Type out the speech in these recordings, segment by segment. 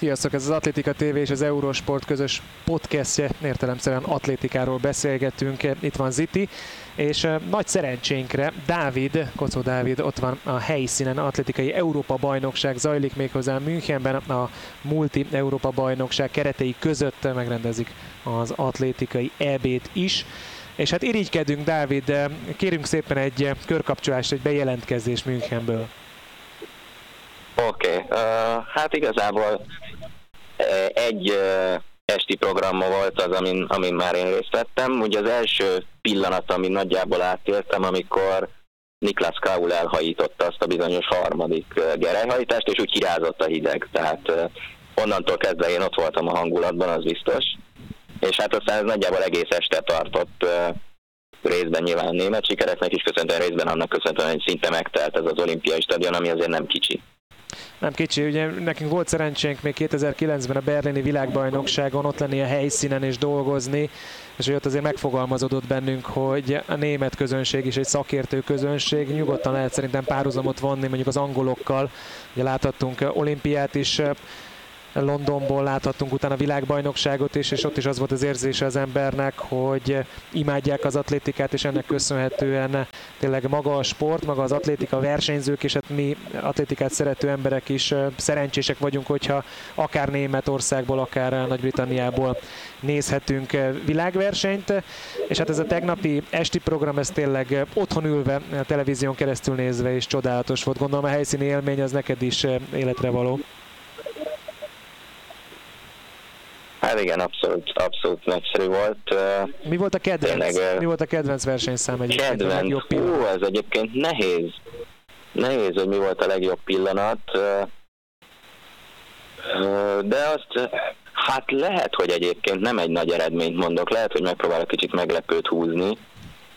Sziasztok, ez az Atlétika TV és az Eurosport közös podcastje. Értelemszerűen atlétikáról beszélgetünk. Itt van Ziti, és nagy szerencsénkre Dávid, Kocó Dávid ott van a helyszínen, atlétikai Európa bajnokság zajlik méghozzá Münchenben, a multi Európa bajnokság keretei között megrendezik az atlétikai EB-t is. És hát irigykedünk, Dávid, kérünk szépen egy körkapcsolást, egy bejelentkezés Münchenből. Oké, okay. uh, hát igazából egy esti programma volt az, amin, amin már én részt vettem. Ugye az első pillanat, ami nagyjából átéltem, amikor Niklas Kaul elhajította azt a bizonyos harmadik gerelyhajítást, és úgy kirázott a hideg. Tehát onnantól kezdve én ott voltam a hangulatban, az biztos. És hát aztán ez nagyjából egész este tartott részben nyilván német sikereknek is köszönhetően, részben annak köszönhetően, hogy szinte megtelt ez az olimpiai stadion, ami azért nem kicsi. Nem kicsi, ugye nekünk volt szerencsénk még 2009-ben a berlini világbajnokságon ott lenni a helyszínen és dolgozni, és hogy ott azért megfogalmazódott bennünk, hogy a német közönség is egy szakértő közönség, nyugodtan lehet szerintem párhuzamot vonni mondjuk az angolokkal, ugye láthattunk olimpiát is, Londonból láthattunk utána világbajnokságot is, és ott is az volt az érzése az embernek, hogy imádják az atlétikát, és ennek köszönhetően tényleg maga a sport, maga az atlétika versenyzők, és hát mi atlétikát szerető emberek is szerencsések vagyunk, hogyha akár Németországból, akár Nagy-Britanniából nézhetünk világversenyt, és hát ez a tegnapi esti program, ez tényleg otthon ülve, a televízión keresztül nézve is csodálatos volt. Gondolom a helyszíni élmény az neked is életre való. Hát igen, abszolút, abszolút nagyszerű volt. Mi volt a kedvenc, Tényleg, mi volt a kedvenc versenyszám egyébként? Kedvenc, a hú, ez egyébként nehéz. Nehéz, hogy mi volt a legjobb pillanat. De azt, hát lehet, hogy egyébként nem egy nagy eredményt mondok, lehet, hogy megpróbálok kicsit meglepőt húzni.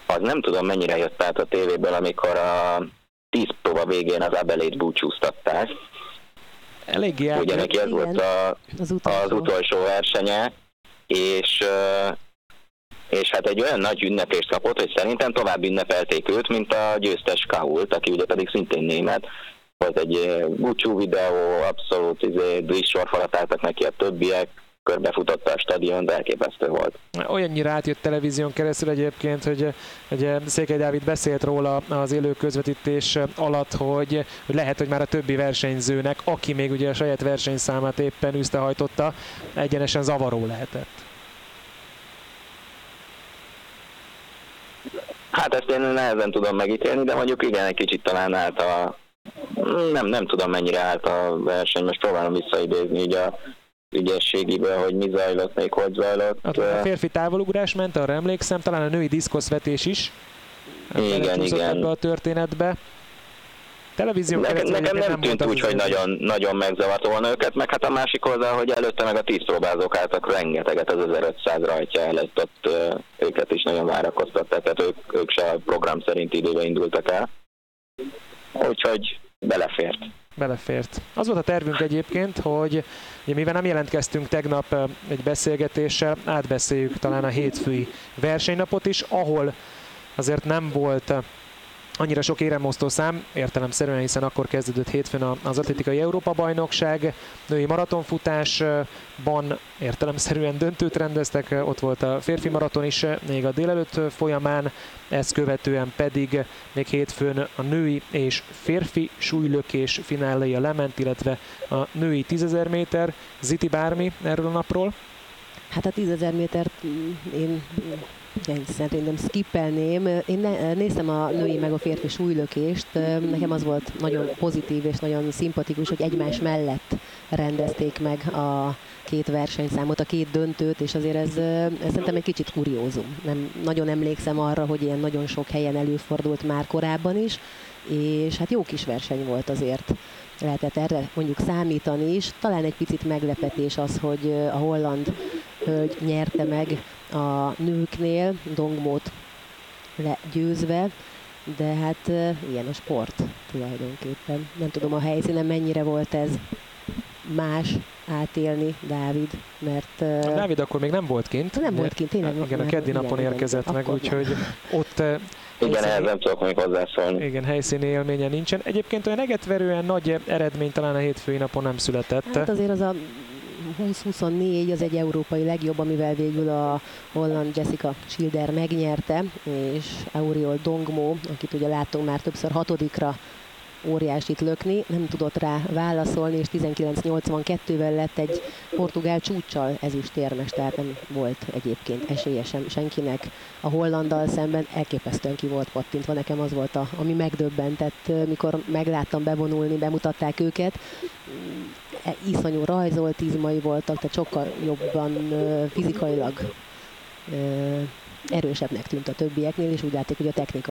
Az nem tudom, mennyire jött át a tévéből, amikor a tíz próba végén az Abelét búcsúztatták Eléggé Ugye neki ez volt a, az, utolsó. az utolsó versenye, és és hát egy olyan nagy ünnepést kapott, hogy szerintem tovább ünnepelték őt, mint a győztes Kahult, aki ugye pedig szintén német. Volt egy búcsú videó, abszolút izé, sorfalat álltak neki a többiek, körbefutotta a stadion, de elképesztő volt. Olyannyira átjött televízión keresztül egyébként, hogy, hogy Székely Dávid beszélt róla az élő közvetítés alatt, hogy, hogy lehet, hogy már a többi versenyzőnek, aki még ugye a saját versenyszámát éppen üztehajtotta, egyenesen zavaró lehetett. Hát ezt én nehezen tudom megítélni, de mondjuk igen, egy kicsit talán állt a... Nem, nem tudom mennyire állt a verseny, most próbálom visszaidézni így a ügyességéből, hogy mi zajlott, még hogy zajlott. A férfi távolugrás ment, arra emlékszem, talán a női diszkoszvetés is. Igen, igen. Ebbe a történetbe. Televízió nekem, nekem nem, nem tűnt úgy, hogy nagyon, nagyon megzavarta volna őket, meg hát a másik oldal, hogy előtte meg a tíz próbázók álltak rengeteget az 1500 rajtja előtt, ott őket is nagyon várakoztatták, tehát ők, ők se a program szerint időben indultak el. Úgyhogy belefért belefért. Az volt a tervünk egyébként, hogy ugye, mivel nem jelentkeztünk tegnap egy beszélgetéssel, átbeszéljük talán a hétfői versenynapot is, ahol azért nem volt annyira sok éremosztó szám, értelemszerűen, hiszen akkor kezdődött hétfőn az atlétikai Európa-bajnokság, női maratonfutásban értelemszerűen döntőt rendeztek, ott volt a férfi maraton is még a délelőtt folyamán, ezt követően pedig még hétfőn a női és férfi súlylökés fináléja lement, illetve a női 10.000 méter. Ziti bármi erről a napról? Hát a 10.000 métert én én szerintem skippelném. Én ne, néztem a női meg a férfi súlylökést, nekem az volt nagyon pozitív és nagyon szimpatikus, hogy egymás mellett rendezték meg a két versenyszámot, a két döntőt, és azért ez, ez szerintem egy kicsit kuriózum. Nem, nagyon emlékszem arra, hogy ilyen nagyon sok helyen előfordult már korábban is, és hát jó kis verseny volt azért lehetett erre mondjuk számítani is. Talán egy picit meglepetés az, hogy a holland hölgy nyerte meg a nőknél, Dongmót legyőzve, de hát ilyen a sport tulajdonképpen. Nem tudom a helyszínen mennyire volt ez más átélni Dávid, mert... A Dávid akkor még nem volt kint. Nem volt kint, tényleg. Igen, a keddi napon igen, érkezett igen, meg, úgyhogy ott... Igen, ehhez nem tudok még hozzászólni. Igen, helyszíni élménye nincsen. Egyébként olyan egetverően nagy eredmény talán a hétfői napon nem született. Hát azért az a 2024 az egy európai legjobb, amivel végül a holland Jessica Schilder megnyerte, és Auriol Dongmo, akit ugye láttunk már többször hatodikra óriásit lökni, nem tudott rá válaszolni, és 1982-vel lett egy portugál csúcsal ezüstérmes, tehát nem volt egyébként esélye senkinek. A hollandal szemben elképesztően ki volt pattintva, nekem az volt, a, ami megdöbbentett, mikor megláttam bevonulni, bemutatták őket. E, iszonyú rajzolt izmai voltak, tehát sokkal jobban fizikailag erősebbnek tűnt a többieknél, és úgy látték, hogy a technika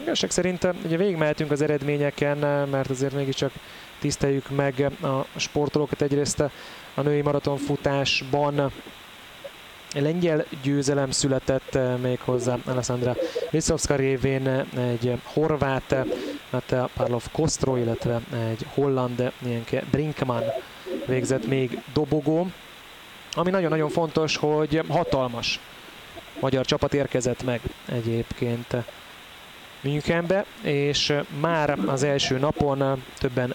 Igazság szerint eh, ugye végigmehetünk az eredményeken, eh, mert azért mégiscsak tiszteljük meg a sportolókat. Egyrészt a női maratonfutásban lengyel győzelem született eh, még hozzá Alessandra Liszowska révén egy horvát, hát Parlov Kostro, illetve egy holland Nienke Brinkman végzett még dobogó. Ami nagyon-nagyon fontos, hogy hatalmas magyar csapat érkezett meg egyébként Münchenbe, és már az első napon többen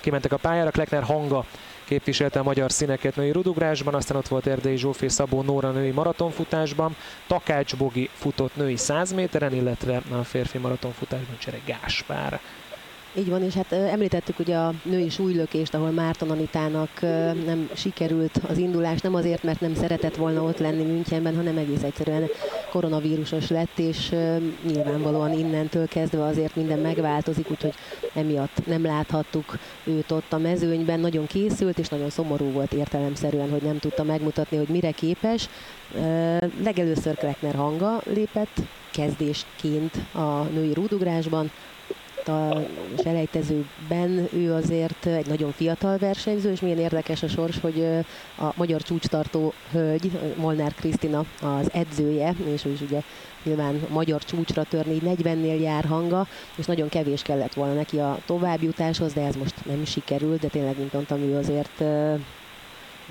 kimentek a pályára. Klekner hanga képviselte a magyar színeket női rudugrásban, aztán ott volt Erdei Zsófé Szabó Nóra női maratonfutásban, Takács Bogi futott női 100 méteren, illetve a férfi maratonfutásban Csere Gáspár így van, és hát említettük ugye a női súlylökést, ahol Márton Anitának nem sikerült az indulás, nem azért, mert nem szeretett volna ott lenni Münchenben, hanem egész egyszerűen koronavírusos lett, és nyilvánvalóan innentől kezdve azért minden megváltozik, úgyhogy emiatt nem láthattuk őt ott a mezőnyben. Nagyon készült, és nagyon szomorú volt értelemszerűen, hogy nem tudta megmutatni, hogy mire képes. Legelőször Kleckner hanga lépett kezdésként a női rúdugrásban, a selejtezőben ő azért egy nagyon fiatal versenyző, és milyen érdekes a sors, hogy a magyar csúcstartó hölgy, Molnár Krisztina az edzője, és ő is ugye nyilván magyar csúcsra törni, 40-nél jár hanga, és nagyon kevés kellett volna neki a továbbjutáshoz, de ez most nem sikerült, de tényleg, mint mondtam, ő azért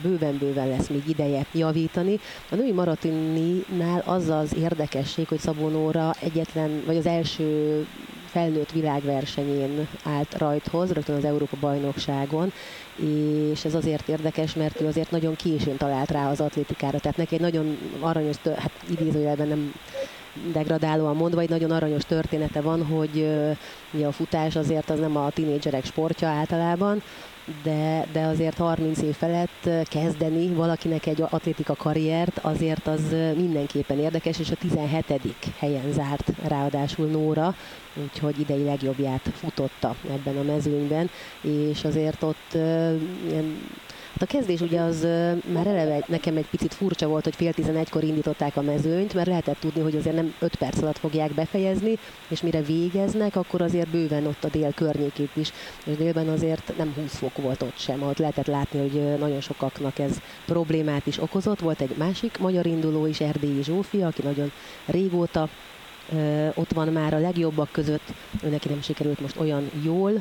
bőven-bőven lesz még ideje javítani. A női maratoninál az az érdekesség, hogy Szabó Nóra egyetlen, vagy az első felnőtt világversenyén állt rajthoz, rögtön az Európa bajnokságon, és ez azért érdekes, mert ő azért nagyon későn talált rá az atlétikára, tehát neki egy nagyon aranyos, hát idézőjelben nem degradálóan mondva, egy nagyon aranyos története van, hogy ugye a futás azért az nem a tinédzserek sportja általában, de, de azért 30 év felett kezdeni valakinek egy atlétika karriert, azért az mindenképpen érdekes, és a 17. helyen zárt ráadásul Nóra, úgyhogy idei legjobbját futotta ebben a mezőnyben, és azért ott ilyen a kezdés ugye az már eleve nekem egy picit furcsa volt, hogy fél tizenegykor indították a mezőnyt, mert lehetett tudni, hogy azért nem 5 perc alatt fogják befejezni, és mire végeznek, akkor azért bőven ott a dél környékét is, és délben azért nem 20 fok volt ott sem, ott lehetett látni, hogy nagyon sokaknak ez problémát is okozott. Volt egy másik magyar induló is, Erdélyi Zsófia, aki nagyon régóta ott van már a legjobbak között, ő neki nem sikerült most olyan jól,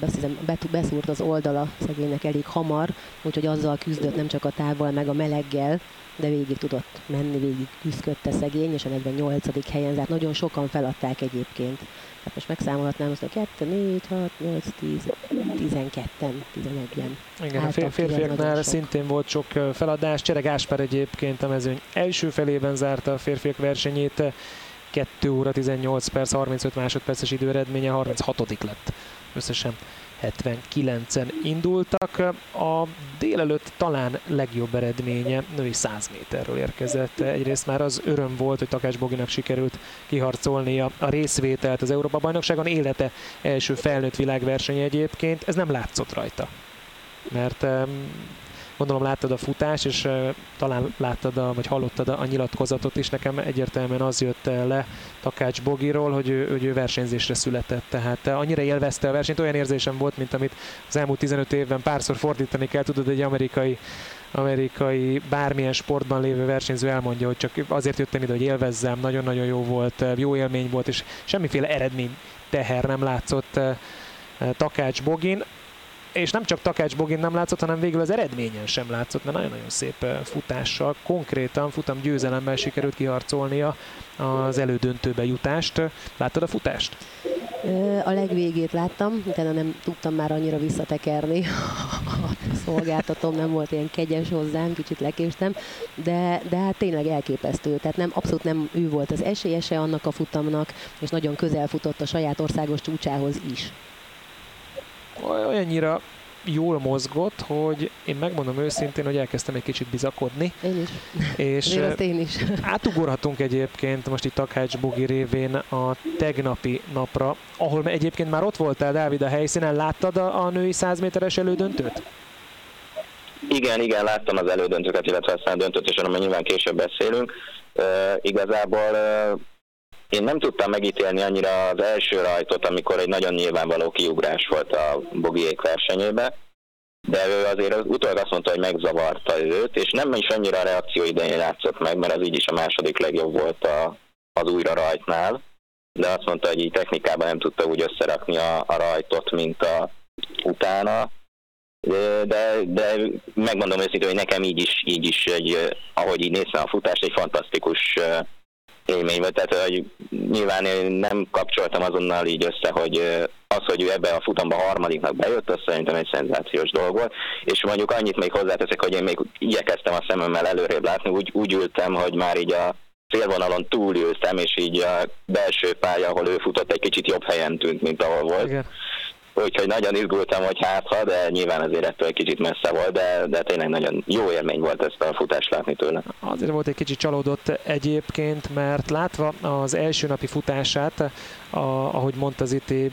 beszélem, beszúrt az oldala szegénynek elég hamar, úgyhogy azzal küzdött nem csak a távol, meg a meleggel, de végig tudott menni, végig küzdötte szegény, és a 48. helyen zárt. Nagyon sokan feladták egyébként. Hát most megszámolhatnám azt, hogy 2, 4, 6, 8, 10, 12-en, 11-en. Igen, a férfiaknál szintén volt sok feladás. Csere Gáspár egyébként a mezőny első felében zárta a férfiak versenyét. 2 óra 18 perc, 35 másodperces időeredménye, 36 lett összesen 79-en indultak. A délelőtt talán legjobb eredménye női 100 méterről érkezett. Egyrészt már az öröm volt, hogy Takács Boginak sikerült kiharcolnia a részvételt az Európa bajnokságon, élete első felnőtt világverseny egyébként. Ez nem látszott rajta mert Gondolom láttad a futást, és talán láttad, a, vagy hallottad a, nyilatkozatot is. Nekem egyértelműen az jött le Takács Bogiról, hogy ő, hogy ő versenyzésre született. Tehát annyira élvezte a versenyt, olyan érzésem volt, mint amit az elmúlt 15 évben párszor fordítani kell. Tudod, egy amerikai amerikai bármilyen sportban lévő versenyző elmondja, hogy csak azért jöttem ide, hogy élvezzem, nagyon-nagyon jó volt, jó élmény volt, és semmiféle eredmény teher nem látszott Takács Bogin és nem csak Takács Bogin nem látszott, hanem végül az eredményen sem látszott, mert nagyon-nagyon szép futással, konkrétan futam győzelemmel sikerült kiharcolnia az elődöntőbe jutást. Láttad a futást? A legvégét láttam, utána nem tudtam már annyira visszatekerni. A szolgáltatom nem volt ilyen kegyes hozzám, kicsit lekéstem, de, de hát tényleg elképesztő. Tehát nem, abszolút nem ő volt az esélyese annak a futamnak, és nagyon közel futott a saját országos csúcsához is. Olyannyira jól mozgott, hogy én megmondom őszintén, hogy elkezdtem egy kicsit bizakodni. Én is. És én is. átugorhatunk egyébként most itt Takács Bogi révén a tegnapi napra, ahol egyébként már ott voltál, Dávid, a helyszínen. Láttad a, a női 100 méteres elődöntőt? Igen, igen, láttam az elődöntőket, illetve aztán a döntőt, és arról nyilván később beszélünk. Uh, igazából uh, én nem tudtam megítélni annyira az első rajtot, amikor egy nagyon nyilvánvaló kiugrás volt a Bogiék versenyébe, de ő azért az utólag azt mondta, hogy megzavarta őt, és nem is annyira a reakció idején játszott meg, mert az így is a második legjobb volt a, az újra rajtnál, de azt mondta, hogy így technikában nem tudta úgy összerakni a, a rajtot, mint a utána, de, de megmondom őszintén, hogy nekem így is, így is egy, ahogy így néztem a futást, egy fantasztikus élmény volt, tehát hogy nyilván én nem kapcsoltam azonnal így össze, hogy az, hogy ő ebbe a futamba harmadiknak bejött, az szerintem egy szenzációs dolog volt, és mondjuk annyit még hozzáteszek, hogy én még igyekeztem a szememmel előrébb látni, úgy, úgy ültem, hogy már így a célvonalon túlültem, és így a belső pálya, ahol ő futott, egy kicsit jobb helyen tűnt, mint ahol volt. Igen úgyhogy nagyon izgultam, hogy hátha, de nyilván azért ettől egy kicsit messze volt, de, de tényleg nagyon jó élmény volt ezt a futást látni tőle. Azért volt egy kicsit csalódott egyébként, mert látva az első napi futását, a, ahogy mondta Ziti,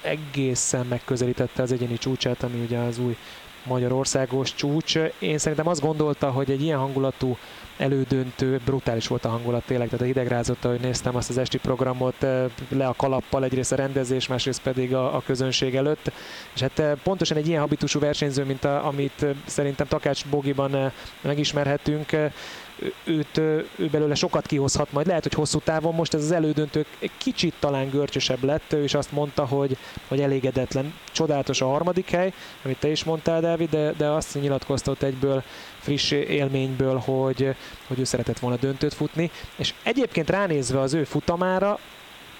egészen megközelítette az egyéni csúcsát, ami ugye az új Magyarországos csúcs. Én szerintem azt gondolta, hogy egy ilyen hangulatú elődöntő, brutális volt a hangulat tényleg, tehát hidegrázott, hogy néztem azt az esti programot eh, le a kalappal, egyrészt a rendezés, másrészt pedig a, a közönség előtt, és hát eh, pontosan egy ilyen habitusú versenyző, mint a, amit eh, szerintem Takács Bogiban megismerhetünk, őt, ő belőle sokat kihozhat majd. Lehet, hogy hosszú távon most ez az elődöntő kicsit talán görcsösebb lett, is azt mondta, hogy, hogy elégedetlen. Csodálatos a harmadik hely, amit te is mondtál, Dávid, de, de azt nyilatkozta ott egyből friss élményből, hogy, hogy ő szeretett volna döntőt futni. És egyébként ránézve az ő futamára,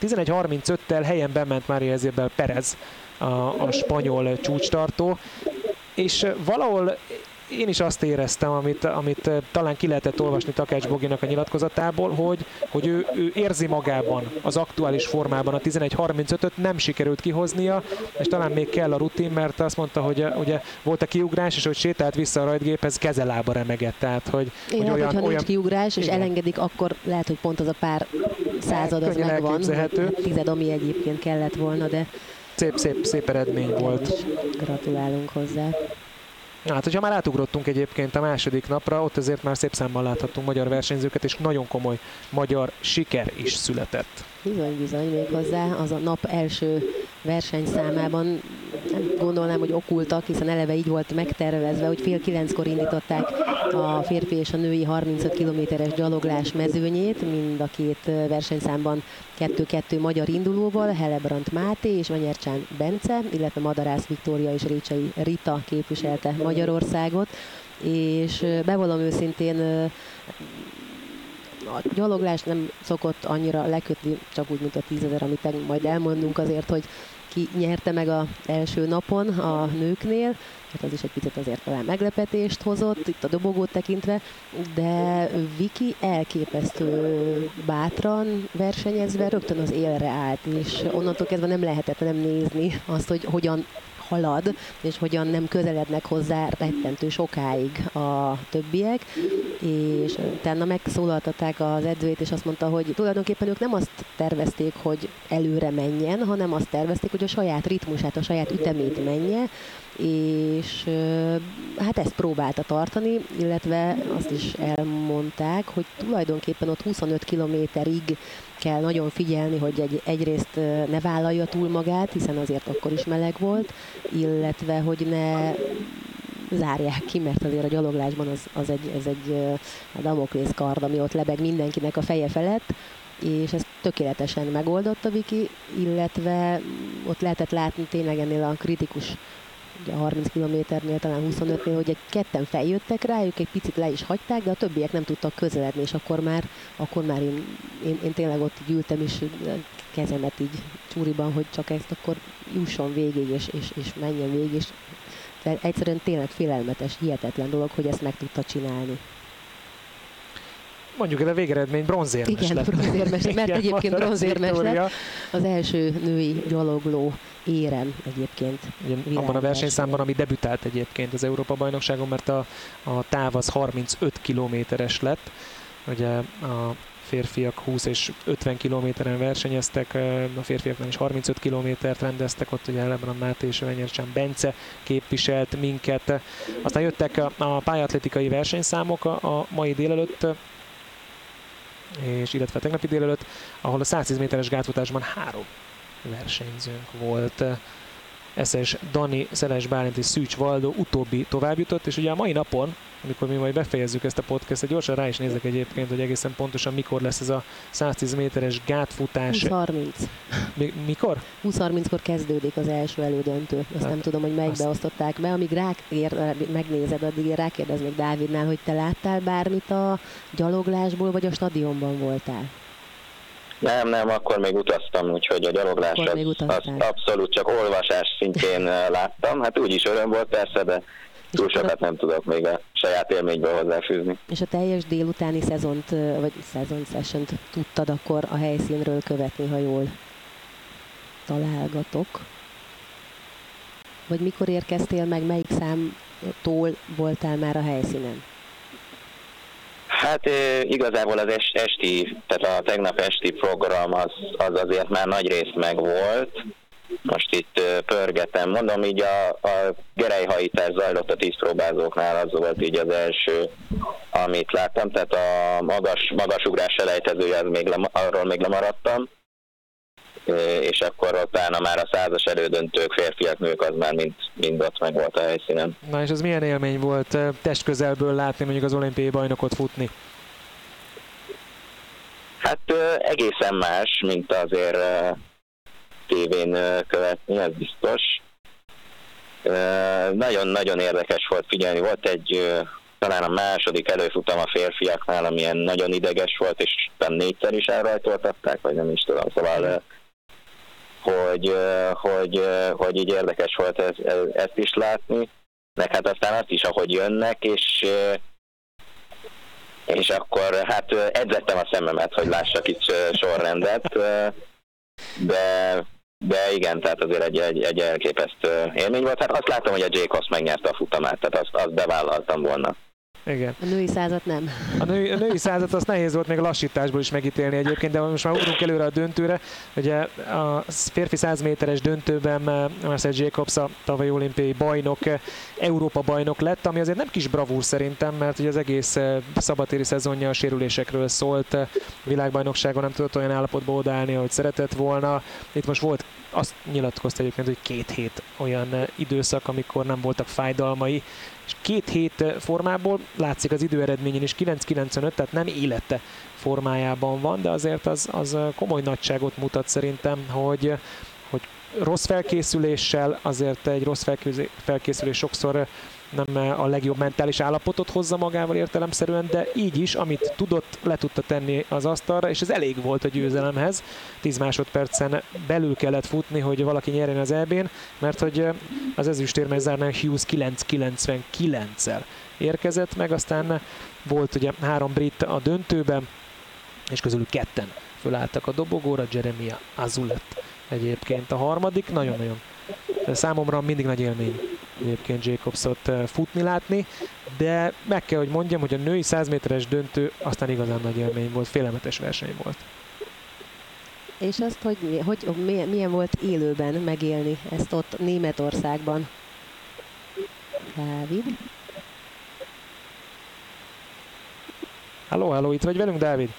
11.35-tel helyen bement Mária Ezébel Perez, a, a spanyol csúcstartó, és valahol én is azt éreztem, amit, amit eh, talán ki lehetett olvasni Takács Boginak a nyilatkozatából, hogy, hogy ő, ő érzi magában az aktuális formában a 11.35-öt, nem sikerült kihoznia, és talán még kell a rutin, mert azt mondta, hogy eh, ugye volt a kiugrás, és hogy sétált vissza a rajtgéphez, kezelába remegett. Tehát, hogy, Én hogy olyan, olyan, nincs kiugrás, és igen. elengedik, akkor lehet, hogy pont az a pár század az megvan. Tized, ami egyébként kellett volna, de szép, szép, szép eredmény volt. Gratulálunk hozzá. Hát, hogyha már átugrottunk egyébként a második napra, ott azért már szép számmal láthattunk magyar versenyzőket, és nagyon komoly magyar siker is született. Bizony, bizony, még hozzá az a nap első versenyszámában gondolnám, hogy okultak, hiszen eleve így volt megtervezve, hogy fél kilenckor indították a férfi és a női 35 kilométeres gyaloglás mezőnyét, mind a két versenyszámban 2-2 magyar indulóval, Helebrandt Máté és Menyercsán Bence, illetve Madarász Viktória és Récsei Rita képviselte Magyarországot, és bevallom őszintén a gyaloglás nem szokott annyira lekötni, csak úgy, mint a tízezer, amit majd elmondunk azért, hogy ki nyerte meg az első napon a nőknél, hát az is egy picit azért talán meglepetést hozott, itt a dobogót tekintve, de Viki elképesztő bátran versenyezve rögtön az élre állt, és onnantól kezdve nem lehetett nem nézni azt, hogy hogyan halad, és hogyan nem közelednek hozzá rettentő sokáig a többiek, és utána megszólaltatták az edzőjét, és azt mondta, hogy tulajdonképpen ők nem azt tervezték, hogy előre menjen, hanem azt tervezték, hogy a saját ritmusát, a saját ütemét menje, és hát ezt próbálta tartani, illetve azt is elmondták, hogy tulajdonképpen ott 25 kilométerig kell nagyon figyelni, hogy egy, egyrészt ne vállalja túl magát, hiszen azért akkor is meleg volt, illetve hogy ne zárják ki, mert azért a gyaloglásban az, az egy, ez egy a Damoklész kard, ami ott lebeg mindenkinek a feje felett, és ezt tökéletesen megoldotta Viki, illetve ott lehetett látni tényleg ennél a kritikus ugye 30 kilométernél, talán 25-nél, hogy egy ketten feljöttek rájuk, egy picit le is hagyták, de a többiek nem tudtak közeledni, és akkor már, akkor már én, én, én tényleg ott ültem, és kezemet így csúriban, hogy csak ezt akkor jusson végig, és, és, és menjen végig, és egyszerűen tényleg félelmetes, hihetetlen dolog, hogy ezt meg tudta csinálni mondjuk el a végeredmény bronzérmes Igen, lett. bronzérmes, mert egyébként bronzérmes lett. Az első női gyalogló érem egyébként. Ugye, abban a versenyszámban, ami debütált egyébként az Európa-bajnokságon, mert a, a táv az 35 kilométeres lett. Ugye a férfiak 20 és 50 kilométeren versenyeztek, a férfiaknál is 35 kilométert rendeztek, ott ugye a Máté és Venyercsán Bence képviselt minket. Aztán jöttek a pályatletikai versenyszámok a mai délelőtt, és illetve tegnapi délelőtt, ahol a 110 méteres gátfutásban három versenyzőnk volt. Eszes Dani, Szeles Bálint és Szűcs Valdó utóbbi továbbjutott, és ugye a mai napon amikor mi majd befejezzük ezt a podcastet, gyorsan rá is nézek egyébként, hogy egészen pontosan mikor lesz ez a 110 méteres gátfutás. 20-30. Mi, mikor? 20-30-kor kezdődik az első elődöntő. Azt hát, nem tudom, hogy melyikbe azt... osztották be. Amíg rá, ér, megnézed, addig én rákérdeznék Dávidnál, hogy te láttál bármit a gyaloglásból, vagy a stadionban voltál? Nem, nem, akkor még utaztam, úgyhogy a gyaloglás az, az abszolút csak olvasás szintjén láttam. Hát úgyis öröm volt persze, de túl sokat nem tudok még a saját élményből hozzáfűzni. És a teljes délutáni szezont, vagy szezon session tudtad akkor a helyszínről követni, ha jól találgatok? Vagy mikor érkeztél meg, melyik számtól voltál már a helyszínen? Hát igazából az esti, tehát a tegnap esti program az, az azért már nagy rész megvolt, most itt pörgetem. Mondom, így a, a gerejhajítás zajlott a tízpróbázóknál, az volt így az első, amit láttam, tehát a magas, magasugrás elejtezője, az még le, arról még lemaradtam, és akkor utána már a százas elődöntők, férfiak, nők, az már mind, mind ott meg volt a helyszínen. Na és ez milyen élmény volt testközelből látni mondjuk az olimpiai bajnokot futni? Hát egészen más, mint azért tévén követni, ez biztos. Nagyon-nagyon érdekes volt figyelni. Volt egy talán a második előfutam a férfiaknál, amilyen nagyon ideges volt, és nem négyszer is elrajtoltatták, vagy nem is tudom, szóval hogy, hogy, hogy így érdekes volt ez, ezt is látni, meg hát aztán azt is, ahogy jönnek, és és akkor hát edzettem a szememet, hogy lássak itt sorrendet, de de igen, tehát azért egy, egy, egy elképesztő élmény volt. Hát azt látom, hogy a Jacobs megnyerte a futamát, tehát azt, azt bevállaltam volna. Igen. A női százat nem. A, női, a női százat azt nehéz volt még a lassításból is megítélni egyébként, de most már ugrunk előre a döntőre. Ugye a férfi 100 méteres döntőben eh, Marcel Jacobs a tavalyi olimpiai bajnok, eh, Európa bajnok lett, ami azért nem kis bravúr szerintem, mert ugye az egész eh, szabatéri szezonja a sérülésekről szólt, világbajnokságon nem tudott olyan állapotba odállni, ahogy szeretett volna. Itt most volt azt nyilatkozta egyébként, hogy két hét olyan időszak, amikor nem voltak fájdalmai, és két hét formából látszik az időeredményén is 9.95, tehát nem élete formájában van, de azért az, az komoly nagyságot mutat szerintem, hogy, hogy rossz felkészüléssel, azért egy rossz felkészülés sokszor nem a legjobb mentális állapotot hozza magával értelemszerűen, de így is, amit tudott, le tudta tenni az asztalra, és ez elég volt a győzelemhez. 10 másodpercen belül kellett futni, hogy valaki nyerjen az EB-n, mert hogy az ezüstérmes zárnál Hughes 9.99-el érkezett, meg aztán volt ugye három brit a döntőben, és közülük ketten fölálltak a dobogóra, Jeremia Azulet egyébként a harmadik, nagyon-nagyon számomra mindig nagy élmény egyébként Jacobsot futni látni, de meg kell, hogy mondjam, hogy a női 100 méteres döntő aztán igazán nagy élmény volt, félelmetes verseny volt. És azt, hogy, hogy milyen, milyen volt élőben megélni ezt ott Németországban? Dávid? Halló, halló, itt vagy velünk, Dávid?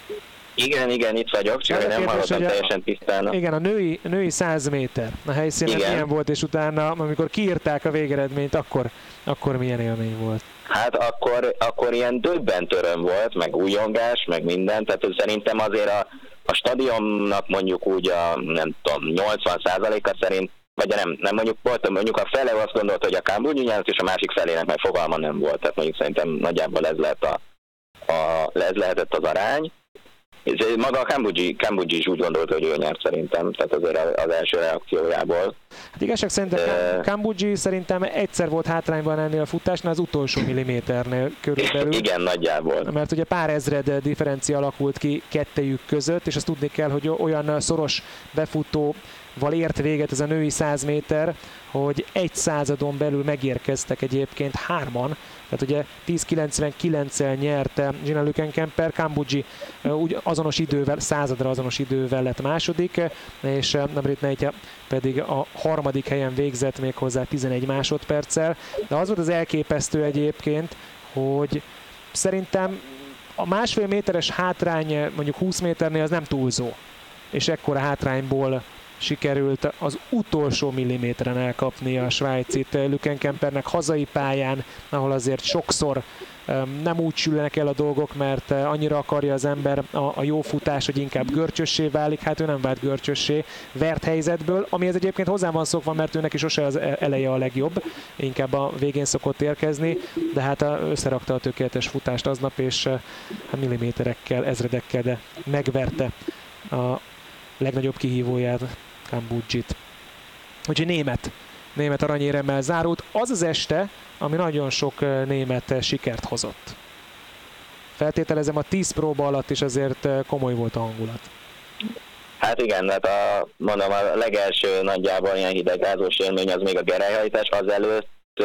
Igen, igen, itt vagyok, csak nem hallottam teljesen tisztán. Igen, a női, női 100 méter a helyszínen igen. milyen volt, és utána, amikor kiírták a végeredményt, akkor, akkor milyen élmény volt? Hát akkor, akkor ilyen döbbent öröm volt, meg újongás, meg minden, tehát szerintem azért a, a stadionnak mondjuk úgy a, nem tudom, 80%-a szerint vagy nem, nem mondjuk volt, mondjuk a fele azt gondolta, hogy a Kambúgyi nyert, és a másik felének meg fogalma nem volt. Tehát mondjuk szerintem nagyjából ez lehet, a, a, ez lehetett az arány. Maga a Kambuji, Kambuji is úgy gondolta, hogy ő nyert szerintem, tehát azért az első reakciójából. Hát igazság szerint a Kambuji szerintem egyszer volt hátrányban ennél a futásnál, az utolsó milliméternél körülbelül. Igen, nagyjából. Mert ugye pár ezred differencia alakult ki kettejük között, és azt tudni kell, hogy olyan szoros befutó val ért véget ez a női 100 méter, hogy egy századon belül megérkeztek egyébként hárman, tehát ugye 10.99-el nyerte Gina Lükenkemper, Kambuji úgy azonos idővel, századra azonos idővel lett második, és Namrit Nejtja pedig a harmadik helyen végzett még hozzá 11 másodperccel, de az volt az elképesztő egyébként, hogy szerintem a másfél méteres hátrány mondjuk 20 méternél az nem túlzó, és ekkora hátrányból sikerült az utolsó milliméteren elkapni a svájcit Lükenkempernek hazai pályán, ahol azért sokszor nem úgy sülnek el a dolgok, mert annyira akarja az ember a, a jó futás, hogy inkább görcsössé válik, hát ő nem vált görcsössé vert helyzetből, ami ez egyébként hozzá van szokva, mert őnek is sose az e-, eleje a legjobb, inkább a végén szokott érkezni, de hát összerakta a tökéletes futást aznap, és hát milliméterekkel, ezredekkel, de megverte a legnagyobb kihívóját Kambudzsit. Úgyhogy német, német aranyéremmel zárult. Az az este, ami nagyon sok német sikert hozott. Feltételezem a 10 próba alatt is azért komoly volt a hangulat. Hát igen, hát a, mondom, a legelső nagyjából ilyen hidegrázós élmény az még a gerelyhajtás, azelőtt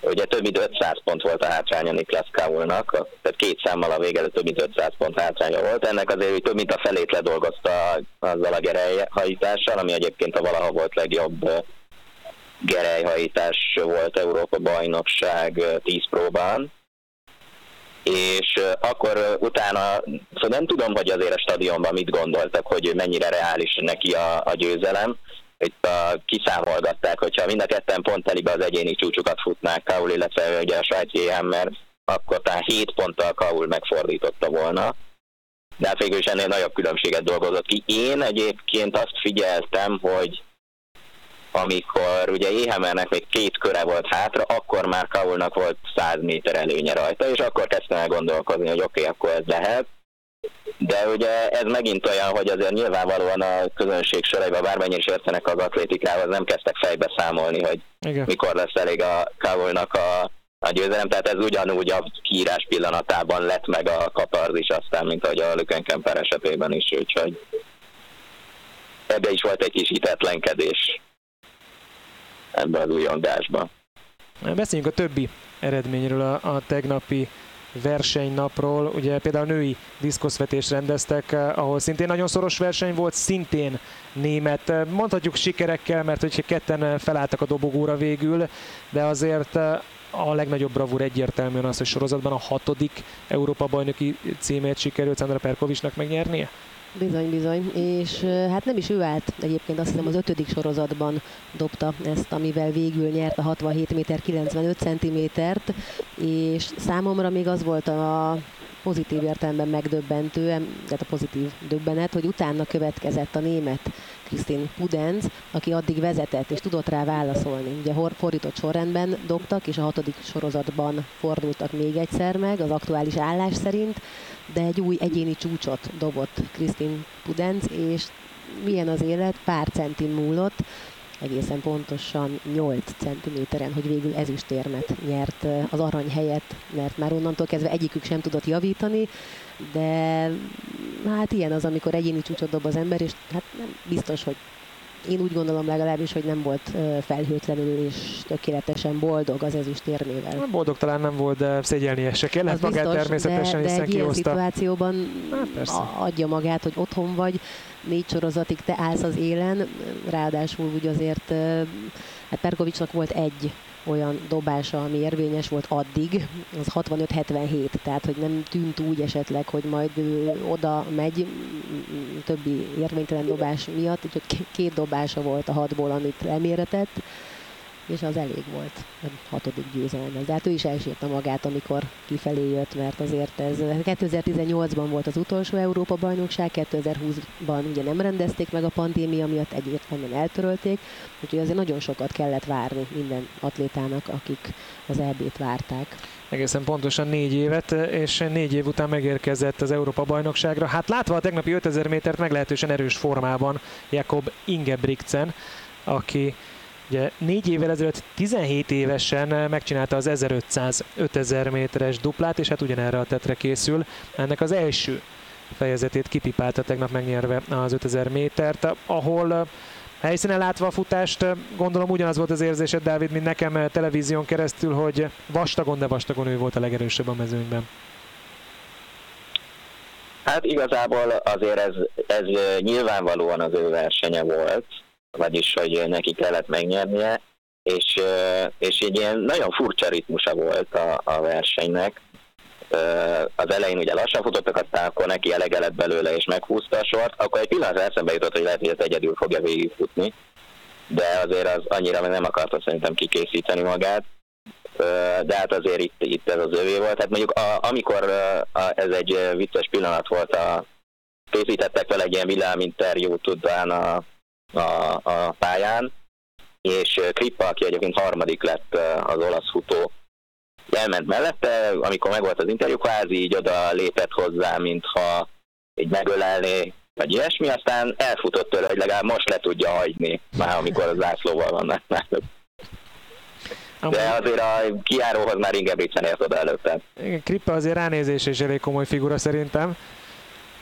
ugye több mint 500 pont volt a hátránya Niklas Kaulnak, tehát két számmal a vége több mint 500 pont hátránya volt. Ennek azért hogy több mint a felét ledolgozta azzal a gerelyhajítással, ami egyébként a valaha volt legjobb gerelyhajítás volt Európa bajnokság 10 próbán. És akkor utána, szóval nem tudom, hogy azért a stadionban mit gondoltak, hogy mennyire reális neki a, a győzelem, itt a, kiszámolgatták, hogyha mind a ketten pont telibe az egyéni csúcsukat futnák Kaul, illetve ugye a svájci Hammer, akkor talán 7 ponttal Kaul megfordította volna. De hát végül is ennél nagyobb különbséget dolgozott ki. Én egyébként azt figyeltem, hogy amikor ugye Éhemernek még két köre volt hátra, akkor már Kaulnak volt 100 méter előnye rajta, és akkor kezdtem el gondolkozni, hogy oké, okay, akkor ez lehet de ugye ez megint olyan, hogy azért nyilvánvalóan a közönség soraiban bármennyire is értenek az atlétikához, nem kezdtek fejbe számolni, hogy Igen. mikor lesz elég a Kávolynak a, a győzelem, tehát ez ugyanúgy a kiírás pillanatában lett meg a katarzis aztán, mint ahogy a Lükenkemper esetében is, úgyhogy ebbe is volt egy kis hitetlenkedés ebbe az újongásba. Beszéljünk a többi eredményről a, a tegnapi versenynapról. Ugye például női diszkoszvetést rendeztek, eh, ahol szintén nagyon szoros verseny volt, szintén német. Eh, mondhatjuk sikerekkel, mert hogyha ketten eh, felálltak a dobogóra végül, de azért a legnagyobb bravúr egyértelműen az, hogy sorozatban a hatodik Európa bajnoki címét sikerült Sandra Perkovicsnak megnyernie? Bizony, bizony. És hát nem is ő állt egyébként, azt hiszem az ötödik sorozatban dobta ezt, amivel végül nyert a 67 méter 95 centimétert, és számomra még az volt a pozitív értelemben megdöbbentő, tehát a pozitív döbbenet, hogy utána következett a német Krisztin Pudenz, aki addig vezetett és tudott rá válaszolni. Ugye fordított sorrendben dobtak, és a hatodik sorozatban fordultak még egyszer meg, az aktuális állás szerint, de egy új egyéni csúcsot dobott Krisztin Pudenz, és milyen az élet, pár centin múlott, egészen pontosan 8 centiméteren, hogy végül ezüstérmet nyert az arany helyett, mert már onnantól kezdve egyikük sem tudott javítani, de hát ilyen az, amikor egyéni csúcsot dob az ember, és hát nem biztos, hogy én úgy gondolom legalábbis, hogy nem volt felhőtlenül és tökéletesen boldog az ezüstérmével. Boldog talán nem volt, de szégyelnie se kellett hát magát biztos, természetesen, de, de hiszen egy ilyen szituációban hát adja magát, hogy otthon vagy, négy sorozatig te állsz az élen, ráadásul úgy azért hát Perkovicsnak volt egy olyan dobása, ami érvényes volt addig, az 65-77, tehát hogy nem tűnt úgy esetleg, hogy majd oda megy többi érvénytelen dobás miatt, úgyhogy két dobása volt a hatból, amit leméretett, és az elég volt a hatodik győzelemhez. De hát ő is elsírta magát, amikor kifelé jött, mert azért ez 2018-ban volt az utolsó Európa-bajnokság, 2020-ban ugye nem rendezték meg a pandémia miatt, egyértelműen eltörölték, úgyhogy azért nagyon sokat kellett várni minden atlétának, akik az EB-t várták egészen pontosan négy évet, és négy év után megérkezett az Európa-bajnokságra. Hát látva a tegnapi 5000 métert meglehetősen erős formában Jakob Ingebrigtsen, aki Ugye négy évvel ezelőtt 17 évesen megcsinálta az 1500-5000 méteres duplát, és hát ugyanerre a tetre készül. Ennek az első fejezetét kipipálta tegnap megnyerve az 5000 métert, ahol helyszínen látva a futást, gondolom ugyanaz volt az érzésed, Dávid, mint nekem televízión keresztül, hogy vastagon, de vastagon ő volt a legerősebb a mezőnyben. Hát igazából azért ez, ez nyilvánvalóan az ő versenye volt, vagyis hogy neki kellett megnyernie, és, és egy ilyen nagyon furcsa ritmusa volt a, a versenynek. Az elején ugye lassan futottak, aztán akkor neki elege lett belőle, és meghúzta a sort, akkor egy pillanat eszembe jutott, hogy lehet, hogy ezt egyedül fogja végigfutni, de azért az annyira nem akarta szerintem kikészíteni magát. De hát azért itt, itt ez az övé volt. Hát mondjuk a, amikor a, ez egy vicces pillanat volt, a, készítettek vele egy ilyen villáminterjút utána a, a pályán, és Krippa, aki egyébként harmadik lett az olasz futó, elment mellette, amikor megvolt az interjú, kvázi így oda lépett hozzá, mintha így megölelné, vagy ilyesmi, aztán elfutott tőle, hogy legalább most le tudja hagyni, már amikor az zászlóval vannak már. De azért a kiáróhoz már Ingebrigtsen ért oda előtte. Igen, Krippa azért ránézés és elég komoly figura szerintem,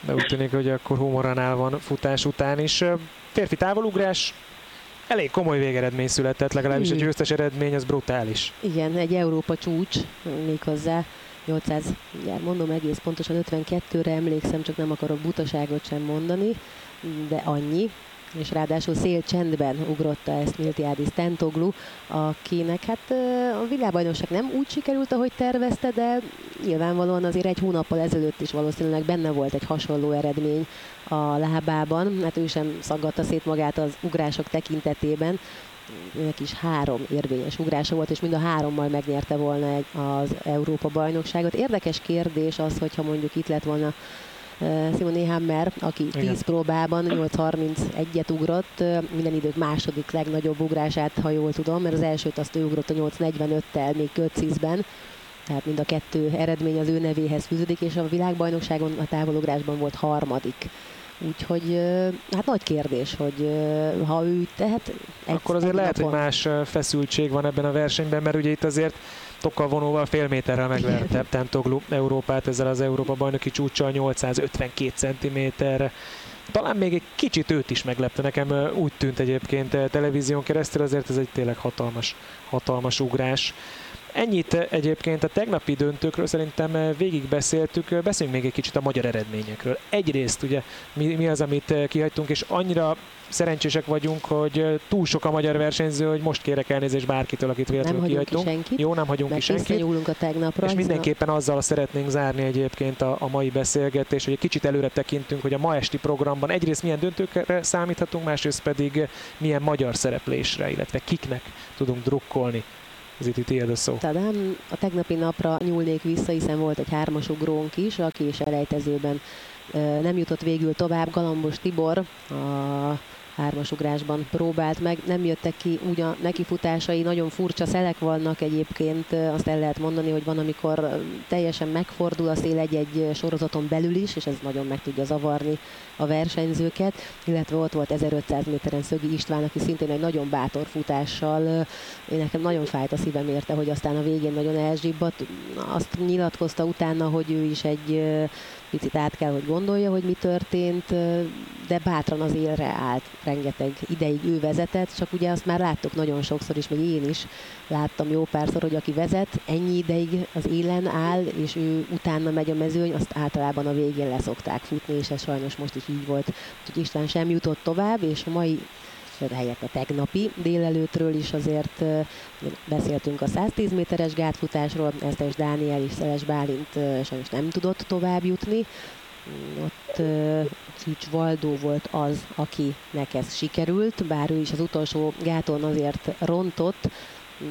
de úgy tűnik, hogy akkor humoranál van futás után is. Férfi távolugrás, elég komoly végeredmény született, legalábbis egy győztes eredmény, az brutális. Igen, egy Európa csúcs méghozzá. 800, mindjárt mondom egész pontosan 52-re emlékszem, csak nem akarok butaságot sem mondani, de annyi és ráadásul szél csendben ugrotta ezt Miltiádis Tentoglu, akinek hát a világbajnokság nem úgy sikerült, ahogy tervezte, de nyilvánvalóan azért egy hónappal ezelőtt is valószínűleg benne volt egy hasonló eredmény a lábában, hát ő sem szaggatta szét magát az ugrások tekintetében, őnek is három érvényes ugrása volt, és mind a hárommal megnyerte volna az Európa bajnokságot. Érdekes kérdés az, hogyha mondjuk itt lett volna Simone Hammer, aki 10 Igen. próbában 8.31-et ugrott, minden idők második legnagyobb ugrását, ha jól tudom, mert az elsőt azt ő ugrott a 8.45-tel még Götziszben, tehát mind a kettő eredmény az ő nevéhez fűződik, és a világbajnokságon a távolugrásban volt harmadik. Úgyhogy hát nagy kérdés, hogy ha ő tehet... Akkor azért lehet, napon... hogy más feszültség van ebben a versenyben, mert ugye itt azért tokkal vonóval fél méterrel megverte Tentoglu Európát ezzel az Európa bajnoki csúccsal 852 cm. Talán még egy kicsit őt is meglepte, nekem úgy tűnt egyébként televízión keresztül, azért ez egy tényleg hatalmas, hatalmas ugrás. Ennyit egyébként a tegnapi döntőkről szerintem végigbeszéltük, beszéljünk még egy kicsit a magyar eredményekről. Egyrészt ugye mi, mi az, amit kihagytunk, és annyira szerencsések vagyunk, hogy túl sok a magyar versenyző, hogy most kérek elnézést bárkitől, akit véletlenül kihagytunk. Ki Jó, nem hagyunk ki senkit. a tegnapra. És mindenképpen azzal szeretnénk zárni egyébként a, a mai beszélgetés, hogy egy kicsit előre tekintünk, hogy a ma esti programban egyrészt milyen döntőkre számíthatunk, másrészt pedig milyen magyar szereplésre, illetve kiknek tudunk drukkolni Ziti, tiéd a szó. Talán a tegnapi napra nyúlnék vissza, hiszen volt egy hármas ugrónk is, aki is elejtezőben nem jutott végül tovább. Galambos Tibor, a hármasugrásban próbált meg, nem jöttek ki úgy a nekifutásai, nagyon furcsa szelek vannak egyébként, azt el lehet mondani, hogy van, amikor teljesen megfordul a szél egy-egy sorozaton belül is, és ez nagyon meg tudja zavarni a versenyzőket, illetve ott volt 1500 méteren Szögi István, aki szintén egy nagyon bátor futással, én nekem nagyon fájt a szívem érte, hogy aztán a végén nagyon elzsibbat, azt nyilatkozta utána, hogy ő is egy picit át kell, hogy gondolja, hogy mi történt, de bátran az élre állt, rengeteg ideig ő vezetett, csak ugye azt már láttuk nagyon sokszor is, meg én is láttam jó párszor, hogy aki vezet, ennyi ideig az élen áll, és ő utána megy a mezőny, azt általában a végén leszokták futni, és ez sajnos most is így volt. Úgyhogy István sem jutott tovább, és a mai helyett a tegnapi délelőttről is azért beszéltünk a 110 méteres gátfutásról, Esztes Dániel és Szeles Bálint sajnos nem tudott tovább jutni. Ott ott Szűcs Valdó volt az, akinek ez sikerült, bár ő is az utolsó gáton azért rontott,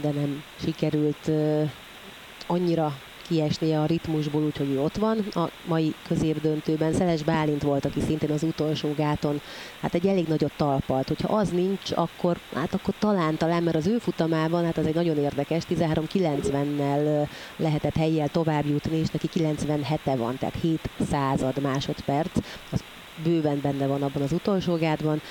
de nem sikerült annyira kiesnie a ritmusból, úgyhogy ő ott van. A mai középdöntőben Szeles Bálint volt, aki szintén az utolsó gáton, hát egy elég nagyot talpalt. Hogyha az nincs, akkor, hát akkor talán, talán, mert az ő futamában, hát az egy nagyon érdekes, 13-90-nel lehetett helyjel tovább jutni, és neki 97-e van, tehát 7 század másodperc. Az bőven benne van abban az utolsó gátban,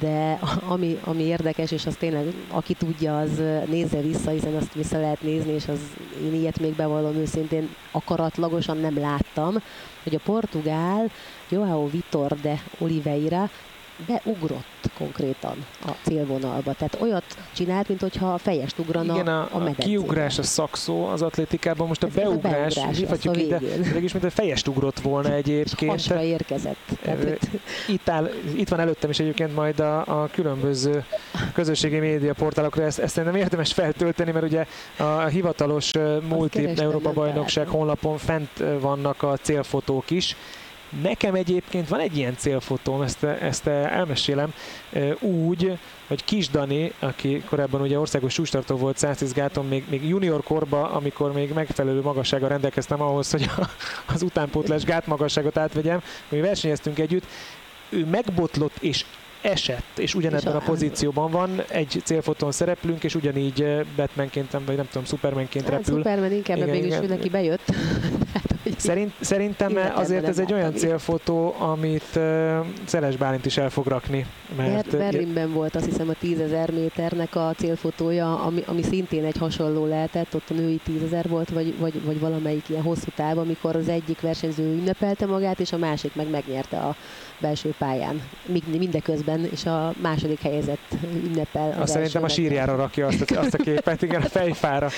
de ami, ami érdekes, és az tényleg, aki tudja, az nézze vissza, hiszen azt vissza lehet nézni, és az, én ilyet még bevallom őszintén akaratlagosan nem láttam, hogy a portugál Joao Vitor de Oliveira beugrott konkrétan a célvonalba. Tehát olyat csinált, mint hogyha fejest ugrana Igen, a, a, a kiugrás a szakszó az atlétikában, most a Ez beugrás, a beugrás ide, mégis mint a fejest ugrott volna egyébként. Hasra érkezett. Tehát, itt, áll, itt van előttem is egyébként majd a, a különböző közösségi média portálokra, ezt, ezt nem érdemes feltölteni, mert ugye a hivatalos multi Európa bajnokság honlapon fent vannak a célfotók is, Nekem egyébként van egy ilyen célfotóm, ezt, ezt elmesélem, úgy, hogy Kis Dani, aki korábban ugye országos sústartó volt 110 gáton, még, még junior korba, amikor még megfelelő magassága rendelkeztem ahhoz, hogy a, az utánpótlás gátmagasságot átvegyem, mi versenyeztünk együtt, ő megbotlott és esett, és ugyanebben a pozícióban van, egy célfotón szereplünk, és ugyanígy Batmanként, vagy nem tudom, Supermanként hát, repül. Superman inkább igen, mégis igen. neki bejött. Szerint, szerintem azért ez egy olyan célfotó, amit uh, Szeles Bálint is el fog rakni. Mert Ber- Berlinben volt azt hiszem a 10.000 méternek a célfotója, ami, ami szintén egy hasonló lehetett, ott a női 10.000 volt, vagy, vagy, vagy valamelyik ilyen hosszú táv, amikor az egyik versenyző ünnepelte magát, és a másik meg megnyerte a belső pályán, mindeközben, és a második helyezett ünnepel. Azt szerintem a sírjára rakja azt a, azt a képet, igen, a fejfára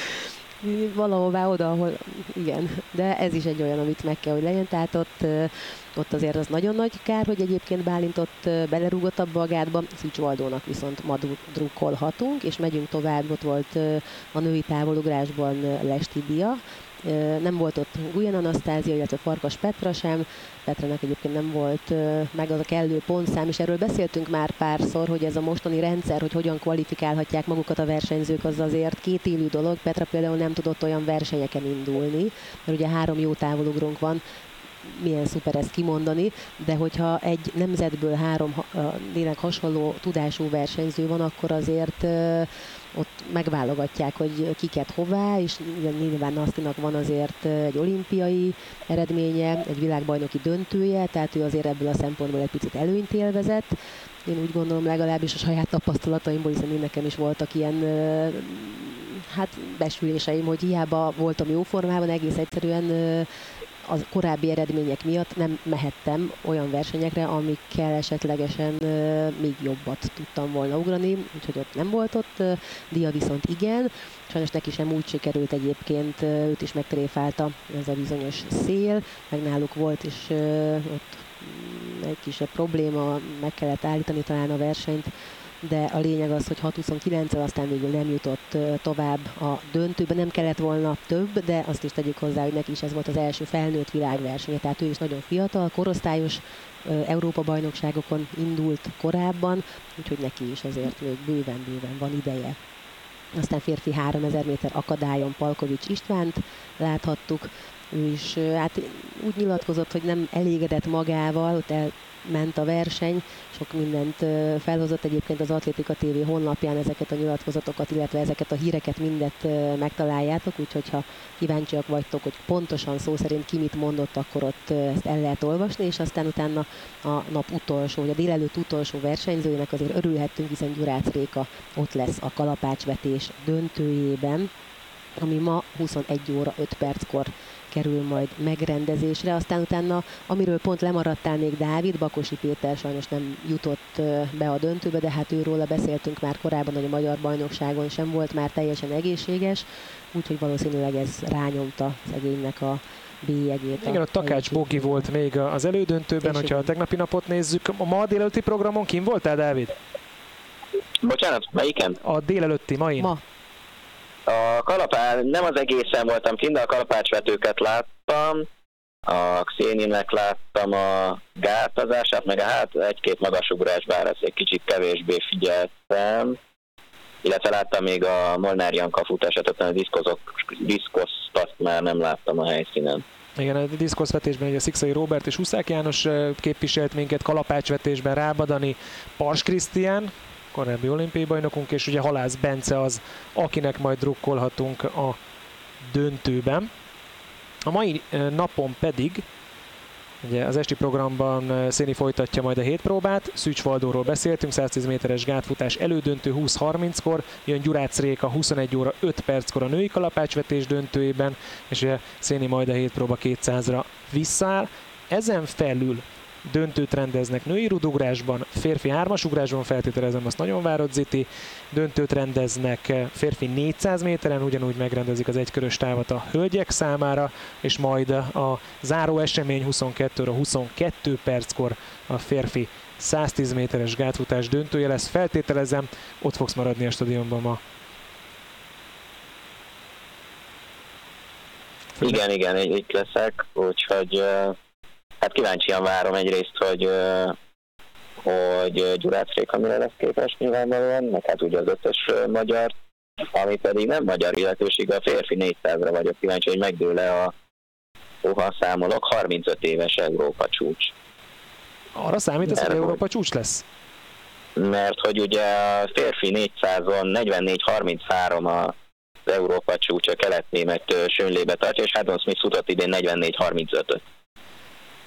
valahová oda, ahol igen, de ez is egy olyan, amit meg kell, hogy legyen, tehát ott, ott azért az nagyon nagy kár, hogy egyébként Bálint ott belerúgott abba a gátba, Szűcs Valdónak viszont ma drukkolhatunk, és megyünk tovább, ott volt a női távolugrásban Lesti Dia, nem volt ott Guyan Anasztázia, illetve Farkas Petra sem. Petranak egyébként nem volt meg az a kellő pontszám, és erről beszéltünk már párszor, hogy ez a mostani rendszer, hogy hogyan kvalifikálhatják magukat a versenyzők, az azért két élő dolog. Petra például nem tudott olyan versenyeken indulni, mert ugye három jó távolugrónk van, milyen szuper ezt kimondani, de hogyha egy nemzetből három lélek hasonló tudású versenyző van, akkor azért ott megválogatják, hogy kiket hová, és nyilván Nasztinak van azért egy olimpiai eredménye, egy világbajnoki döntője, tehát ő azért ebből a szempontból egy picit előnyt élvezett. Én úgy gondolom legalábbis a saját tapasztalataimból, hiszen én nekem is voltak ilyen hát besüléseim, hogy hiába voltam jó formában, egész egyszerűen a korábbi eredmények miatt nem mehettem olyan versenyekre, amikkel esetlegesen még jobbat tudtam volna ugrani, úgyhogy ott nem volt ott, Dia viszont igen. Sajnos neki sem úgy sikerült egyébként, őt is megtréfálta ez a bizonyos szél, meg náluk volt is ott egy kisebb probléma, meg kellett állítani talán a versenyt, de a lényeg az, hogy 6-29-el aztán végül nem jutott tovább a döntőbe, nem kellett volna több, de azt is tegyük hozzá, hogy neki is ez volt az első felnőtt világversenye, tehát ő is nagyon fiatal, korosztályos Európa-bajnokságokon indult korábban, úgyhogy neki is azért még bőven-bőven van ideje. Aztán férfi 3000 méter akadályon Palkovics Istvánt láthattuk, ő is hát úgy nyilatkozott, hogy nem elégedett magával, ott el ment a verseny, sok mindent felhozott. Egyébként az Atlétika TV honlapján ezeket a nyilatkozatokat, illetve ezeket a híreket mindet megtaláljátok, úgyhogy ha kíváncsiak vagytok, hogy pontosan szó szerint ki mit mondott, akkor ott ezt el lehet olvasni, és aztán utána a nap utolsó, vagy a délelőtt utolsó versenyzőjének azért örülhettünk, hiszen Gyurácz Réka ott lesz a kalapácsvetés döntőjében, ami ma 21 óra 5 perckor kerül majd megrendezésre. Aztán utána, amiről pont lemaradtál még Dávid, Bakosi Péter sajnos nem jutott be a döntőbe, de hát őróla beszéltünk már korábban, hogy a magyar bajnokságon sem volt már teljesen egészséges, úgyhogy valószínűleg ez rányomta szegénynek a bélyegét. Igen, a Takács Bogi volt még az elődöntőben, És hogyha a tegnapi napot nézzük. A ma délelőtti programon kim voltál, Dávid? Bocsánat, melyiken? A délelőtti, mai. Ma. A kalapá, nem az egészen voltam kint, de a kalapácsvetőket láttam. a Xéninek láttam a gátazását, meg a hát egy-két magasugrás, bár ezt egy kicsit kevésbé figyeltem, illetve láttam még a Molnár Janka futását, a diszkoszt azt már nem láttam a helyszínen. Igen, a diszkoszvetésben a Szikszai Robert és Huszák János képviselt minket, kalapácsvetésben Rábadani, Pars Krisztián, korábbi olimpiai bajnokunk, és ugye Halász Bence az, akinek majd drukkolhatunk a döntőben. A mai napon pedig Ugye az esti programban Széni folytatja majd a hét próbát, Szűcs Valdóról beszéltünk, 110 méteres gátfutás elődöntő 20-30-kor, jön Gyurác Réka 21 óra 5 perckor a női kalapácsvetés döntőjében, és ugye Széni majd a hét próba 200-ra visszaáll. Ezen felül döntőt rendeznek női rudugrásban, férfi hármasugrásban, feltételezem, azt nagyon várod Ziti, döntőt rendeznek férfi 400 méteren, ugyanúgy megrendezik az egykörös távot a hölgyek számára, és majd a záró esemény 22 22 perckor a férfi 110 méteres gátfutás döntője lesz. Feltételezem, ott fogsz maradni a stadionban ma. Igen, igen, itt leszek, úgyhogy hát kíváncsian várom egyrészt, hogy hogy Gyurác Réka mire lesz képes nyilvánvalóan, meg hát ugye az ötös magyar, ami pedig nem magyar illetőség, a férfi 400-ra vagyok kíváncsi, hogy megdőle a ha számolok, 35 éves Európa csúcs. Arra számít, hogy Európa csúcs lesz? Mert hogy ugye a férfi 400-on 44-33 az Európa csúcs a kelet-német sönlébe tartja, és Haddon Smith futott idén 44-35-öt.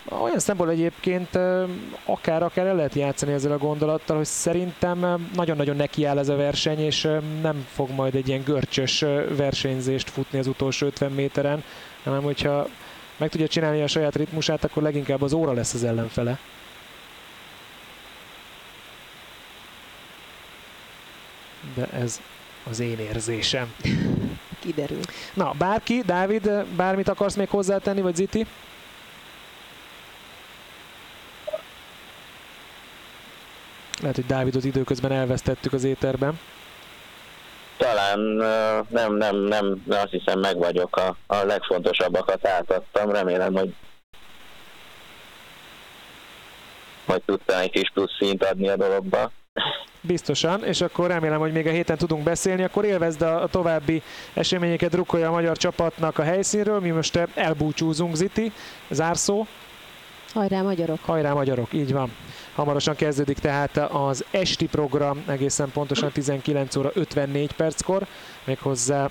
Olyan szempontból egyébként akár, akár el lehet játszani ezzel a gondolattal, hogy szerintem nagyon-nagyon nekiáll ez a verseny, és nem fog majd egy ilyen görcsös versenyzést futni az utolsó 50 méteren, hanem hogyha meg tudja csinálni a saját ritmusát, akkor leginkább az óra lesz az ellenfele. De ez az én érzésem. Kiderül. Na, bárki, Dávid, bármit akarsz még hozzátenni, vagy Ziti? Lehet, hogy Dávidot időközben elvesztettük az éterben. Talán nem, nem, nem, azt hiszem meg vagyok, a, a legfontosabbakat átadtam, remélem, hogy hogy tudtam egy kis plusz szint adni a dologba. Biztosan, és akkor remélem, hogy még a héten tudunk beszélni, akkor élvezd a további eseményeket, drukkolja a magyar csapatnak a helyszínről, mi most elbúcsúzunk, Ziti, zárszó. Hajrá magyarok! Hajrá magyarok, így van. Hamarosan kezdődik tehát az esti program, egészen pontosan 19 óra 54 perckor, méghozzá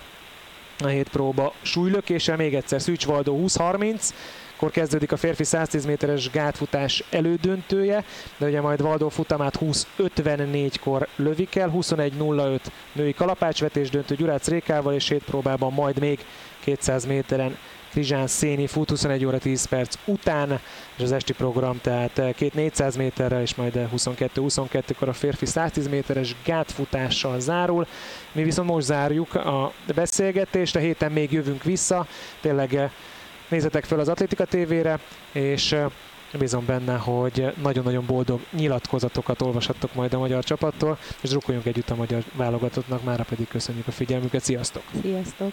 a hét próba súlylökése, még egyszer Szűcs Valdó 20-30, akkor kezdődik a férfi 110 méteres gátfutás elődöntője, de ugye majd Valdó futamát 20-54-kor lövik el, 21-05 női kalapácsvetés döntő Gyurác Rékával, és hét próbában majd még 200 méteren Krizsán Széni fut 21 óra 10 perc után, és az esti program tehát két 400 méterrel, és majd 22-22-kor a férfi 110 méteres gátfutással zárul. Mi viszont most zárjuk a beszélgetést, a héten még jövünk vissza, tényleg eh, nézzetek fel az Atlétika tévére, és eh, Bízom benne, hogy nagyon-nagyon boldog nyilatkozatokat olvashattok majd a magyar csapattól, és drukkoljunk együtt a magyar válogatottnak, mára pedig köszönjük a figyelmüket. Sziasztok! Sziasztok!